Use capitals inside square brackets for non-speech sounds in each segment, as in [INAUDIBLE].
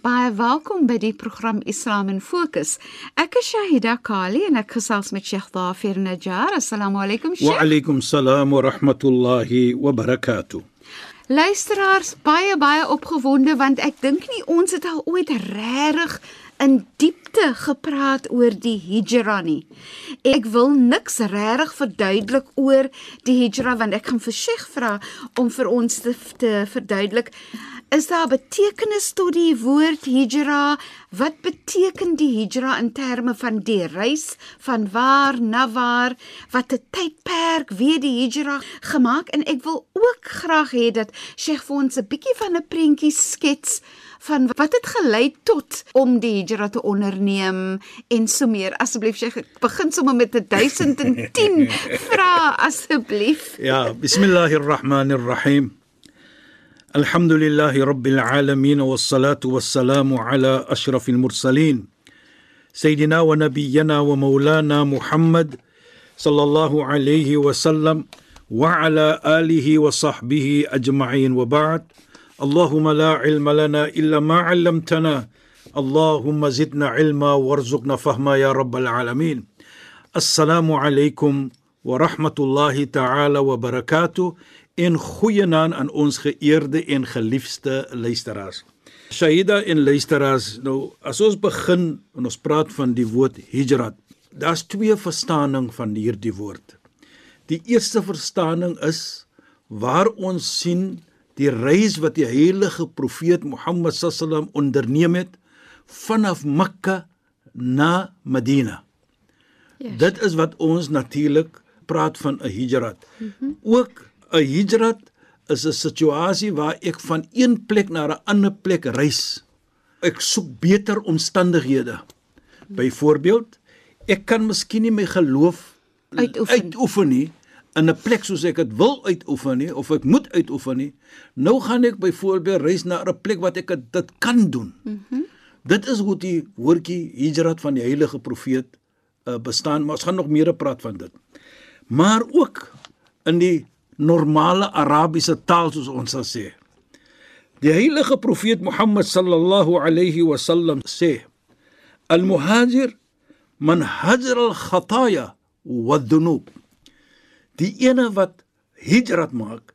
Baie welkom by die program Islam in Fokus. Ek is Shahida Kali en ek gesels met Sheikh Dafir Najjar. Assalamu alaykum Sheikh. Wa alaykum salaam wa rahmatullahi wa barakatuh. Luisteraars, baie baie opgewonde want ek dink nie ons het al ooit regtig in diepte gepraat oor die hijra nie. Ek wil niks regtig verduidelik oor die hijra want ek gaan vir Sheikh vra om vir ons te, te verduidelik is daar betekenis tot die woord hijra? Wat beteken die hijra in terme van die reis van waar na waar? Wat 'n tydperk weer die hijra gemaak en ek wil ook graag hê dat Sheikh vir ons 'n bietjie van 'n prentjie skets van wat het gelei tot om die hijra te onderneem en so meer. Asseblief Sheikh, begin sommer met 1010 [LAUGHS] vra asseblief. Ja, bismillahirrahmanirrahim. الحمد لله رب العالمين والصلاة والسلام على أشرف المرسلين سيدنا ونبينا ومولانا محمد صلى الله عليه وسلم وعلى آله وصحبه أجمعين وبعد Allahümme la ilme lena illa ma allamtena. Allahümme zidna ilma verzukna fahma ya rabbel alemin. Assalamu aleykum wa rahmatullahi ta'ala wa barakatuh. En goeienaand aan ons geëerde en geliefde luisteraars. Shaida en luisteraars, nou as ons begin en ons praat van die woord hijrat, daar's twee verstaaning van hierdie woord. Die eerste verstaaning is waar ons sien die reis wat die heilige profeet Mohammed sallam onderneem het vanaf Mekka na Medina. Yes. Dit is wat ons natuurlik praat van 'n hijrat. Mm -hmm. Ook 'n hijrat is 'n situasie waar ek van een plek na 'n ander plek reis. Ek soek beter omstandighede. Byvoorbeeld, ek kan miskien nie my geloof uitoefen, uitoefen nie in 'n plek soos ek dit wil uitoefen nie of ek moet uitoefen nie. Nou gaan ek byvoorbeeld reis na 'n plek wat ek dit kan doen. Mm -hmm. Dit is hoe die woordjie hijrat van die heilige profeet uh, bestaan, maar ons gaan nog meer praat van dit. Maar ook in die normale Arabiese taal soos ons sal sê. Die heilige profeet Mohammed sallallahu alayhi wasallam sê: "Al-muhajir man hajara al-khataya wa-dhunub." Die ene wat hijrat maak,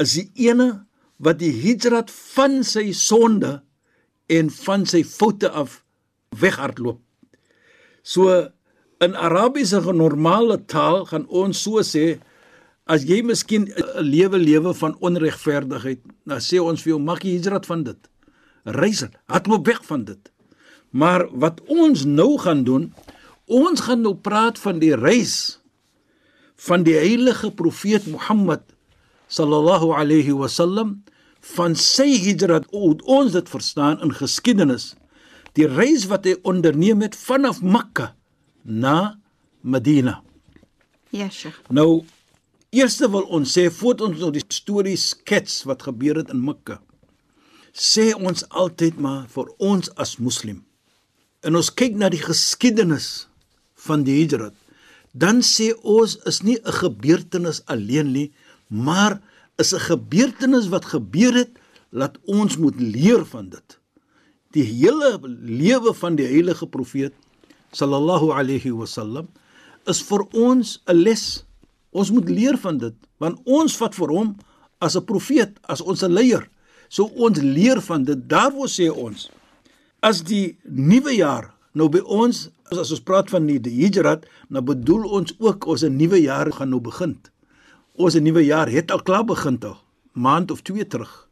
is die ene wat die hijrat van sy sonde en van sy foute af weghardloop. So in Arabiese normale taal gaan ons so sê as jy miskien 'n lewe lewe van onregverdigheid, dan sê ons vir jou mag jy hijrat van dit. Reis, hardloop weg van dit. Maar wat ons nou gaan doen, ons gaan nou praat van die reis van die heilige profeet Mohammed sallallahu alayhi wasallam van sy hijrat ons dit verstaan in geskiedenis die reis wat hy onderneem het vanaf Mekka na Medina. Ja, Sheikh. Nou Eerste wil ons sê voordat ons nou die storie skets wat gebeur het in Mekka. Sê ons altyd maar vir ons as moslim. En ons kyk na die geskiedenis van die Hijrat. Dan sê ons is nie 'n gebeurtenis alleen nie, maar is 'n gebeurtenis wat gebeur het laat ons moet leer van dit. Die hele lewe van die heilige profeet sallallahu alayhi wasallam is vir ons 'n les Ons moet leer van dit want ons vat vir hom as 'n profeet, as ons leier. So ons leer van dit. Daar wou sê ons as die nuwe jaar nou by ons as ons praat van die, die Hijrat, nou bedoel ons ook ons 'n nuwe jaar gaan nou begin. Ons 'n nuwe jaar het al klaar begin al. maand of 2 terug.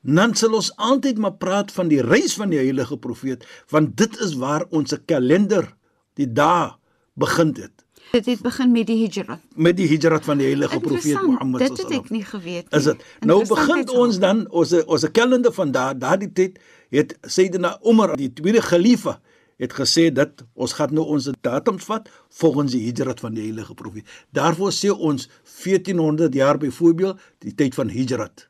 Dan sal ons altyd maar praat van die reis van die heilige profeet, want dit is waar ons kalender die dae begin het. Dit het begin met die hijrat. Met die hijrat van die heilige profeet Mohammed Dit het ek nie geweet nie. Is dit? Nou begin ons dan ons ons kalender van daar daardie tyd het Sayyidina Umar die tweede khalifa het gesê dat ons gaan nou ons datums vat volgens die hijrat van die heilige profeet. Daarvoor sê ons 1400 jaar byvoorbeeld die tyd van hijrat.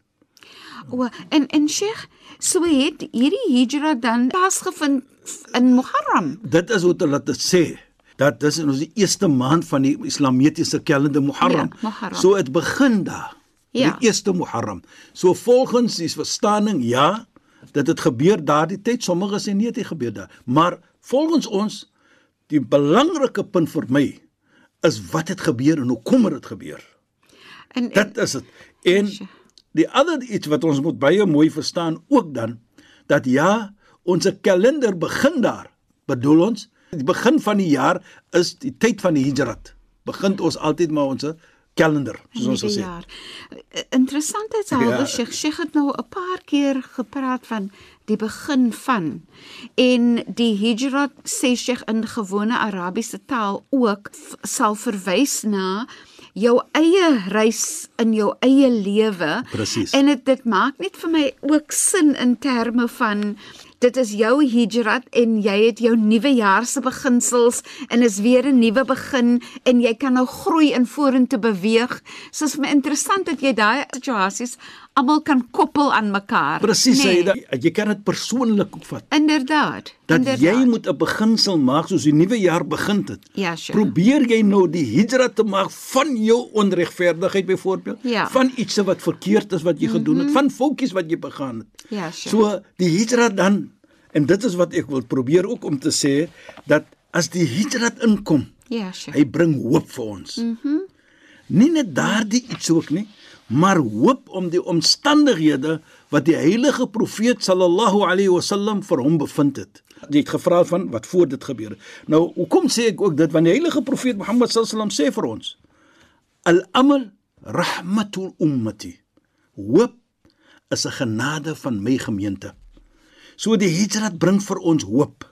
O, en en Sheikh, so het hierdie hijrat dan plaasgevind in Muharram. Dit is hoe hulle dit sê. Dat dis in ons die eerste maand van die islamitiese kalender Muharram. Ja, Muharram. So dit begin daar. Ja. Die eerste Muharram. So volgens die verstaaning ja, dit het gebeur daardie tyd. Sommige sê nee, dit het gebeur daar. Maar volgens ons die belangrike punt vir my is wat het gebeur en hoekom het dit gebeur. En, en Dit is dit. En die ander iets wat ons moet baie mooi verstaan ook dan dat ja, ons kalender begin daar. Bedoel ons, die begin van die jaar is die tyd van die Hijrat. Begin ons altyd maar ons kalender, soos ons gesê. jaar. Interessantheidshalwe, Ja. ja. Sheikh, Sheikh het nou 'n paar keer gepraat van die begin van en die hijrat sê Sheikh in gewone Arabiese taal ook sal verwys na jou eie reis in jou eie lewe. En dit dit maak net vir my ook sin in terme van dit is jou hijrat en jy het jou nuwe jaar se beginsels en is weer 'n nuwe begin en jy kan nou groei en vorentoe beweeg. So is my interessant dat jy daai situasies almal kan koppel aan mekaar. Presies, Nee, jy, jy kan dit persoonlik opvat. Inderdaad. Dat inderdaad. jy moet 'n beginsel maak soos die nuwe jaar begin het. Ja, sure. Probeer jy nou die hijrat te maak van jou onregverdigheid byvoorbeeld, Ja. Mhm. van iets wat verkeerd is wat jy mm -hmm. gedoen het, van foutjies wat jy begaan het. Ja, sure. So die hijrat dan en dit is wat ek wil probeer ook om te sê dat as die hijrat inkom, Ja, sure. hy bring hoop vir ons. Mhm. Mm nie net daardie iets ook nie, maar hoop om die omstandighede wat die heilige profeet sallallahu alayhi wasallam vir hom bevind het. Jy het gevra van wat voor dit gebeur het. Nou, hoekom sê ek ook dit want die heilige profeet Mohammed sallallahu alayhi wasallam sê vir ons: Al-amal rahmatul ummati. Hoop is 'n genade van my gemeente. So die hijrat bring vir ons hoop.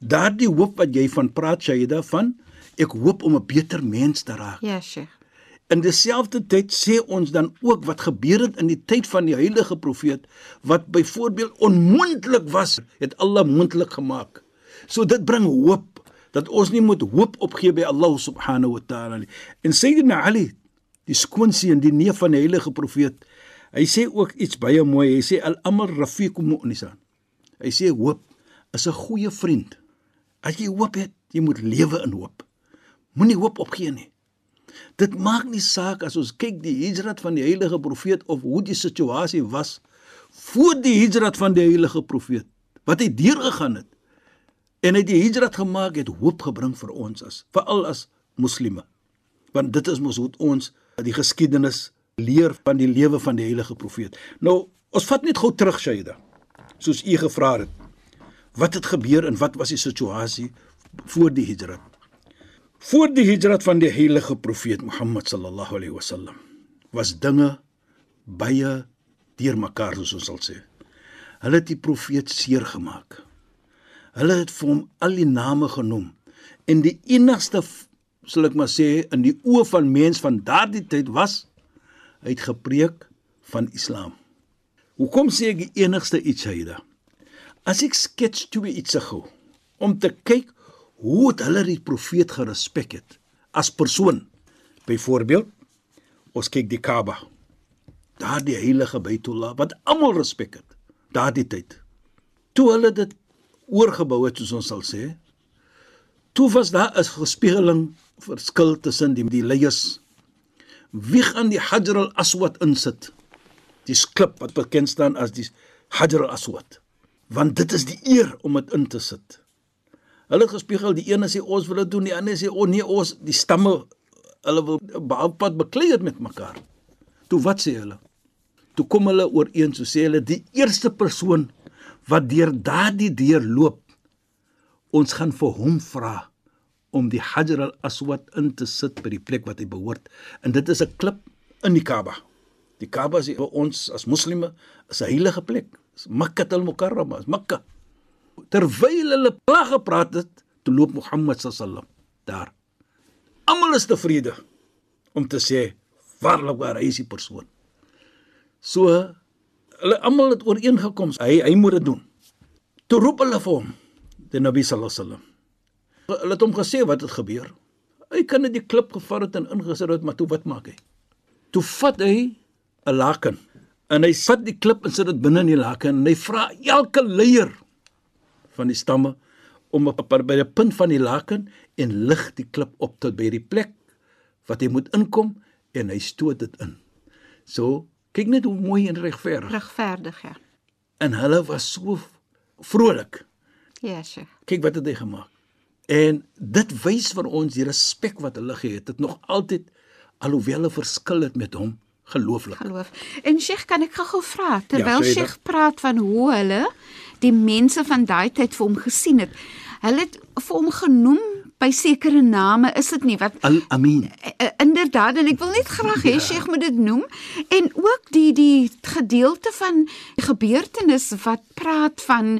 Daardie hoop wat jy van praat Shaida van, ek hoop om 'n beter mens te raak. Ja, Sheikh. In dieselfde tyd sê ons dan ook wat gebeur het in die tyd van die heilige profeet wat byvoorbeeld onmoontlik was, het Allah moontlik gemaak. So dit bring hoop dat ons nie moet hoop opgee by Allah subhanahu wa ta'ala nie. En Sayyidina Ali, die skoonseun, die neef van die heilige profeet, hy sê ook iets baie mooi. Hy sê al-amr rafiqu mu'nisa. Hy sê hoop is 'n goeie vriend. As jy hoop het, jy moet lewe in hoop. Moenie hoop opgee nie. Dit maak nie saak as ons kyk die hijrat van die heilige profeet of hoe die situasie was voor die hijrat van die heilige profeet wat hy deurgegaan het en hy die hijrat gemaak het hoop gebring vir ons as veral as moslime want dit is mos hoe ons die geskiedenis leer van die lewe van die heilige profeet nou ons vat net gou terug Shaida soos u gevra het wat het gebeur en wat was die situasie voor die hijrat Voor die hijrat van die heilige profeet Mohammed sallallahu alaihi wasallam was dinge baie deurmekaar soos ons sal sê. Hulle het die profeet seer gemaak. Hulle het vir hom al die name genoem en die enigste sal ek maar sê in die oë van mens van daardie tyd was hy het gepreek van Islam. Hoekom sê ek die enigste iets hyde? As ek skets twee iets gou om te kyk hoe het hulle die profeet gerespek het as persoon. Byvoorbeeld, ons kyk die Kaaba. Daar die heilige Baitullah wat almal respek het daardie tyd. Toe hulle dit oorgebou het soos ons sal sê, toe was daar 'n gespiegeling verskil tussen die die leiers wie gaan die Hajar al-Aswad insit. Die klip wat bekend staan as die Hajar al-Aswad. Want dit is die eer om dit in te sit. Hulle gespiegel, die ene sê ons wil dit doen, die ander sê o oh, nee, ons die stamme hulle wil behalpad beklei het met mekaar. Toe wat sê hulle? Toe kom hulle ooreen, so sê hulle die eerste persoon wat deur daardie deur loop, ons gaan vir hom vra om die Hajar al-Aswad in te sit by die plek wat hy behoort. En dit is 'n klip in die Kaaba. Die Kaaba is vir ons as moslime is 'n heilige plek. Dis Makkah al-Mukarrama, is Makkah. Terwyl hulle plag gepraat het, toe loop Mohammed sallam daar. Almal is tevrede om te sê waarlik waar hy is die persoon. So hulle almal het ooreengekom hy hy moet dit doen. Toe roep hulle vir hom, die Nabi sallallahu alaihi wasallam. Hulle het hom gesê wat het gebeur. Hy kan net die klip gevat het en ingesit het, maar toe wat maak hy? Toe vat hy 'n laken en hy vat die klip en sit dit binne in die laken en hy vra elke leier van die stamme om op by die punt van die laken en lig die klip op tot by die plek wat hy moet inkom en hy stoot dit in. So, kyk net hoe mooi en regverdig. Regverdig, ja. En hulle was so vrolik. Ja, Sheikh. Kyk wat het hy gemaak. En dit wys vir ons die respek wat hulle gehad het, nog altyd alhoewel hulle verskil het met hom gelooflik. Geloof. En Sheikh, kan ek gou vra terwyl dit. Sheikh praat van hoe hulle die mense van daai tyd vir hom gesien het. Hulle het vir hom genoem by sekere name, is dit nie wat Al-Amin. Uh, inderdaad en ek wil net graag hê Sheikh moet dit noem en ook die die gedeelte van die gebeurtenis wat praat van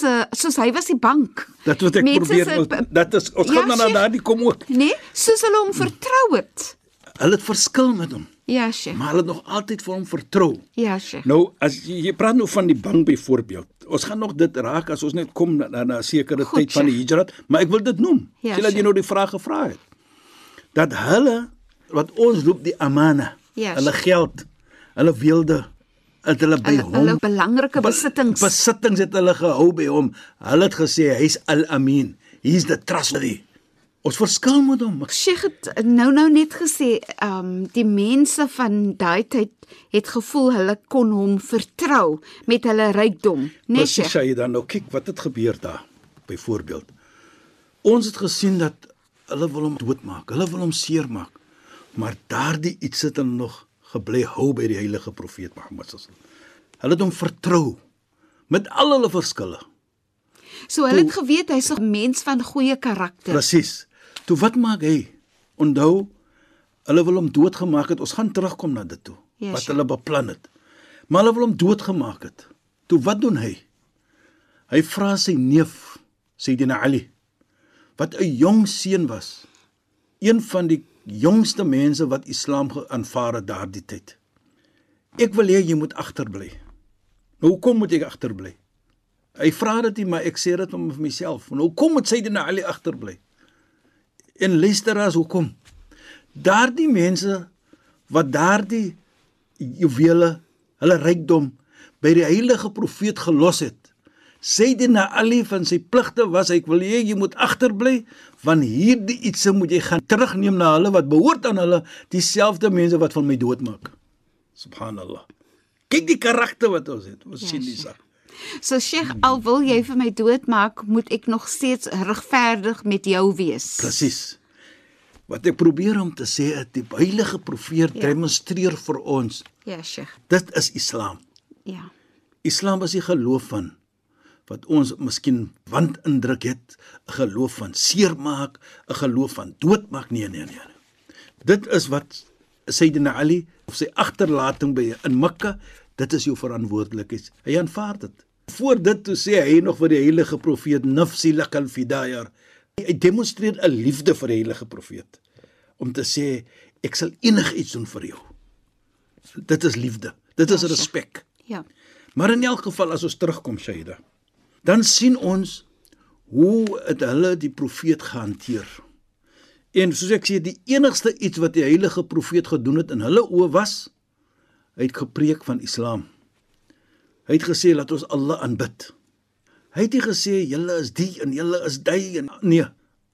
so, soos hy was die bank. Dat wat ek Mense probeer ons- dat is ons Ja, gaan na daardie kom ook. Nee, soos hulle hom vertrou het. Hulle het verskil met hom, Ja, Sheikh. maar hulle het nog altyd vir hom vertrou. Ja, Sheikh. Nou as jy, jy praat nou van die bank byvoorbeeld. Ons gaan nog dit raak as ons net kom na, na, 'n sekere Goed, tyd van die hijrat, maar ek wil dit noem. Ja, Sien dat jy nou die vraag gevra het. Dat hulle wat ons roep die amana, Ja, hulle sure. geld, hulle weelde het hulle by Hulle, hom hulle belangrike Be- besittings. Besittings het hulle gehou by hom. Hulle het gesê hy's al-amin. He's the trustworthy. Ons verskil met hom. Sheikh het nou nou net gesê, ehm um, die mense van daai tyd het gevoel hulle kon hom vertrou met hulle rykdom, né Presies, Sheikh? jy dan nou kyk wat het gebeur daar. Byvoorbeeld. Ons het gesien dat hulle wil hom doodmaak. Hulle wil hom seermaak. Maar daardie iets het hulle nog gebly hou by die heilige profeet Mohammed sallallahu alaihi wasallam. Hulle het hom vertrou met al hulle verskille. So hulle het geweet hy's 'n mens van goeie karakter. Presies. Toe wat maak hy? Onthou, hulle wil hom doodgemaak het. Ons gaan terugkom na dit toe. Ja, wat hulle beplan het. Maar hulle wil hom doodgemaak het. Toe wat doen hy? Hy vra sy neef, Sayyidina Ali, wat 'n jong seun was. Een van die jongste mense wat Islam geaanvaar het daardie tyd. Ek wil hê jy moet agterbly. Nou hoekom moet ek agterbly? Hy vra dit nie, maar ek sê dit om vir myself. Nou hoekom moet Sayyidina Ali agterbly? En luister as hoekom? Daardie mense wat daardie juwele, hulle rykdom by die heilige profeet gelos het. Sayyidina Ali van sy pligte was ek wil hê jy moet agterbly want hierdie ietsie moet jy gaan terugneem na hulle wat behoort aan hulle dieselfde mense wat van my doodmaak. Subhanallah. Kyk die karakter wat ons het. Ons sien saak. So Sheikh, al wil jy vir my doodmaak, moet ek nog steeds regverdig met jou wees. Presies. Wat ek probeer om te sê is die heilige profeet Ja. demonstreer vir ons, Ja, Sheikh. dit is Islam. Ja. Islam is die geloof van wat ons miskien wand indruk het, 'n geloof van seermaak, 'n geloof van doodmaak. Nee, nee, nee. Dit is wat Sayyidina Ali of sy agterlating by in Mekka, dit is jou verantwoordelikheid. Hy aanvaar dit. Voor dit toe sê hy nog vir die heilige profeet nafsi lakal fidayar. Hy demonstreer 'n liefde vir die heilige profeet om te sê ek sal enigiets doen vir jou. Dit is liefde. Dit is Ja, respek. Ja. Maar in elk geval as ons terugkom Shaida, dan sien ons hoe het hulle die profeet gehanteer. En soos ek sê, die enigste iets wat die heilige profeet gedoen het in hulle oë was hy het gepreek van Islam. Hy het gesê laat ons Allah aanbid. Hy het nie gesê julle is die en julle is die en nee,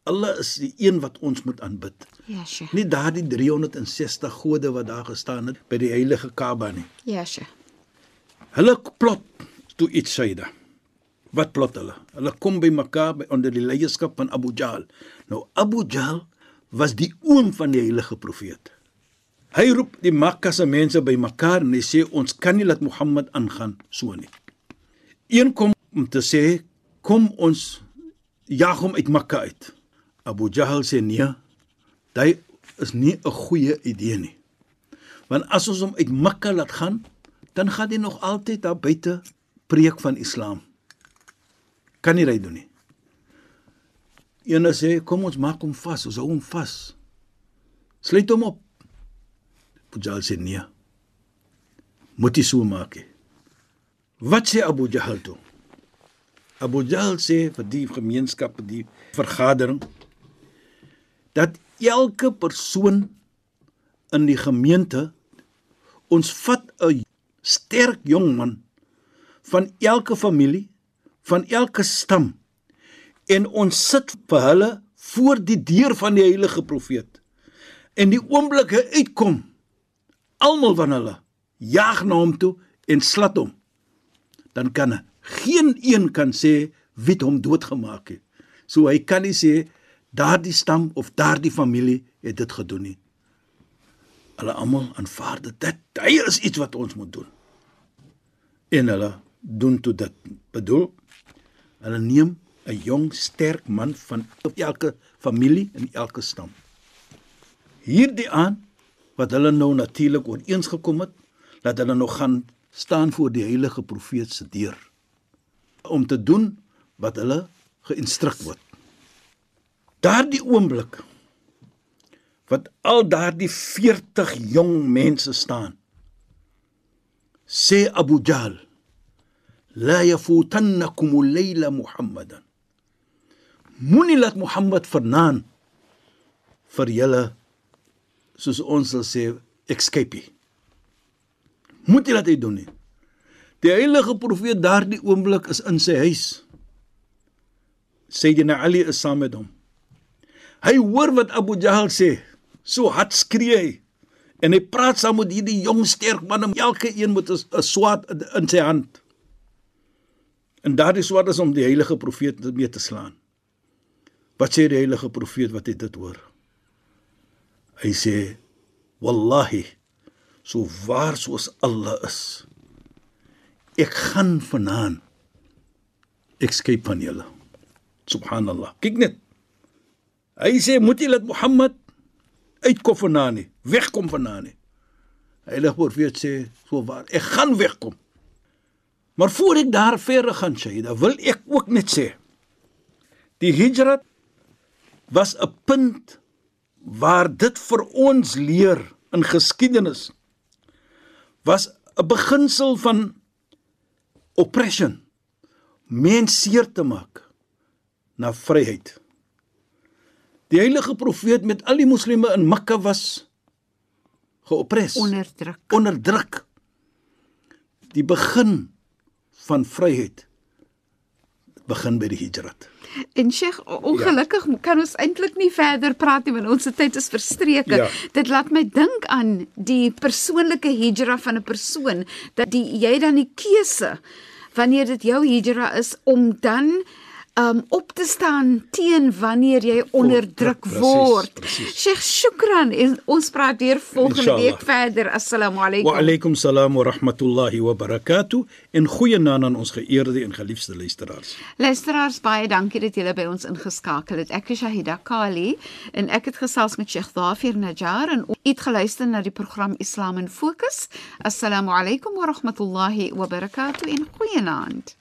Allah is die een wat ons moet aanbid. Ja, Sheikh. Nie daardie 360 gode wat daar gestaan het by die heilige Kaaba nie. Ja, Sheikh. Hulle plot toe iets Saida. Wat plot hulle? Hulle kom by mekaar by onder die leierskap van Abu Jahl. Nou Abu Jahl was die oom van die heilige profeet. Hy roep die Makka se mense by mekaar en hy sê ons kan nie laat Mohammed aangaan so nie. Een kom om te sê kom ons jag hom uit Makka uit. Abu Jahl sê nee. Dit is nie 'n goeie idee nie. Want as ons hom uit Mekka laat gaan, dan gaan hy nog altyd daar buite preek van Islam. Kan nie ry doen nie. Ene sê kom ons maak hom vas, ons hou hom vas. Sluit hom op. Pujal sê nee. Moet jy so maak. He. Wat sê Abu Jahl toe? Abu Jahl sê vir die gemeenskap, die vergadering dat elke persoon in die gemeente ons vat 'n sterk jong man van elke familie, van elke stam en ons sit vir hulle voor die deur van die heilige profeet. En die oomblik hy uitkom, almal van hulle jaag na hom toe en slat hom. Dan kan geen een kan sê wie hom doodgemaak het. So hy kan nie sê daardie stam of daardie familie het dit gedoen nie. Hulle almal aanvaar dit. Dit hy is iets wat ons moet doen. En hulle doen toe dit. Bedoel, hulle neem 'n jong sterk man van elke familie en elke stam. Hierdie aan wat hulle nou natuurlik ooreens gekom het, dat hulle nog gaan staan voor die heilige profeet se deur om te doen wat hulle geïnstrueer word. Daardie oomblik wat al daardie 40 jong mense staan sê Abu Jahl la yafutannakum al-layla Muhammadan. Moenie laat Mohammed vernaan vir julle soos ons sal sê escape moet jy laat hy doen nie die heilige profeet daardie oomblik is in sy huis Sayyidina Ali is saam met hom Hy hoor wat Abu Jahl sê. So hard skree hy. En hy praat saam met hierdie jong sterk man en elke een met 'n swaard in sy hand. En daardie swaard is om die heilige profeet mee te slaan. Wat sê die heilige profeet wat hy dit hoor? Hy sê: "Wallahi, so waar soos Allah is, ek gaan vanaand ek skep van julle." Subhanallah. Kyk net. Hy sê moet jy laat Mohammed uitkom vandaan nie, wegkom vandaan nie. Heilige profeet sê so waar, ek gaan wegkom. Maar voor ek daar verder gaan sê, dan wil ek ook net sê die hijrat was 'n punt waar dit vir ons leer in geskiedenis was 'n beginsel van oppression mens seer te maak na vryheid Die heilige profeet met al die moslime in Mekka was geoppres, onderdruk. Onderdruk. Die begin van vryheid begin by die hijrat. En Sheikh, ongelukkig ja. kan ons eintlik nie verder praat nie want ons tyd is verstreke. Ja. Dit laat my dink aan die persoonlike hijra van 'n persoon dat die jy dan die keuse wanneer dit jou hijra is om dan um op te staan teen wanneer jy onderdruk word. Sheikh Shukran en ons praat weer volgende Inshallah. week verder. Assalamu alaykum. Wa alaykum salaam wa rahmatullahi wa barakatuh. En goeienaand aan ons geëerde en geliefde luisteraars. Luisteraars, baie dankie dat julle by ons ingeskakel het. Ek is Shahida Kali en ek het gesels met Sheikh Dafir Najjar en het geluister na die program Islam in Fokus. Assalamu alaykum wa rahmatullahi wa barakatuh en goeienaand.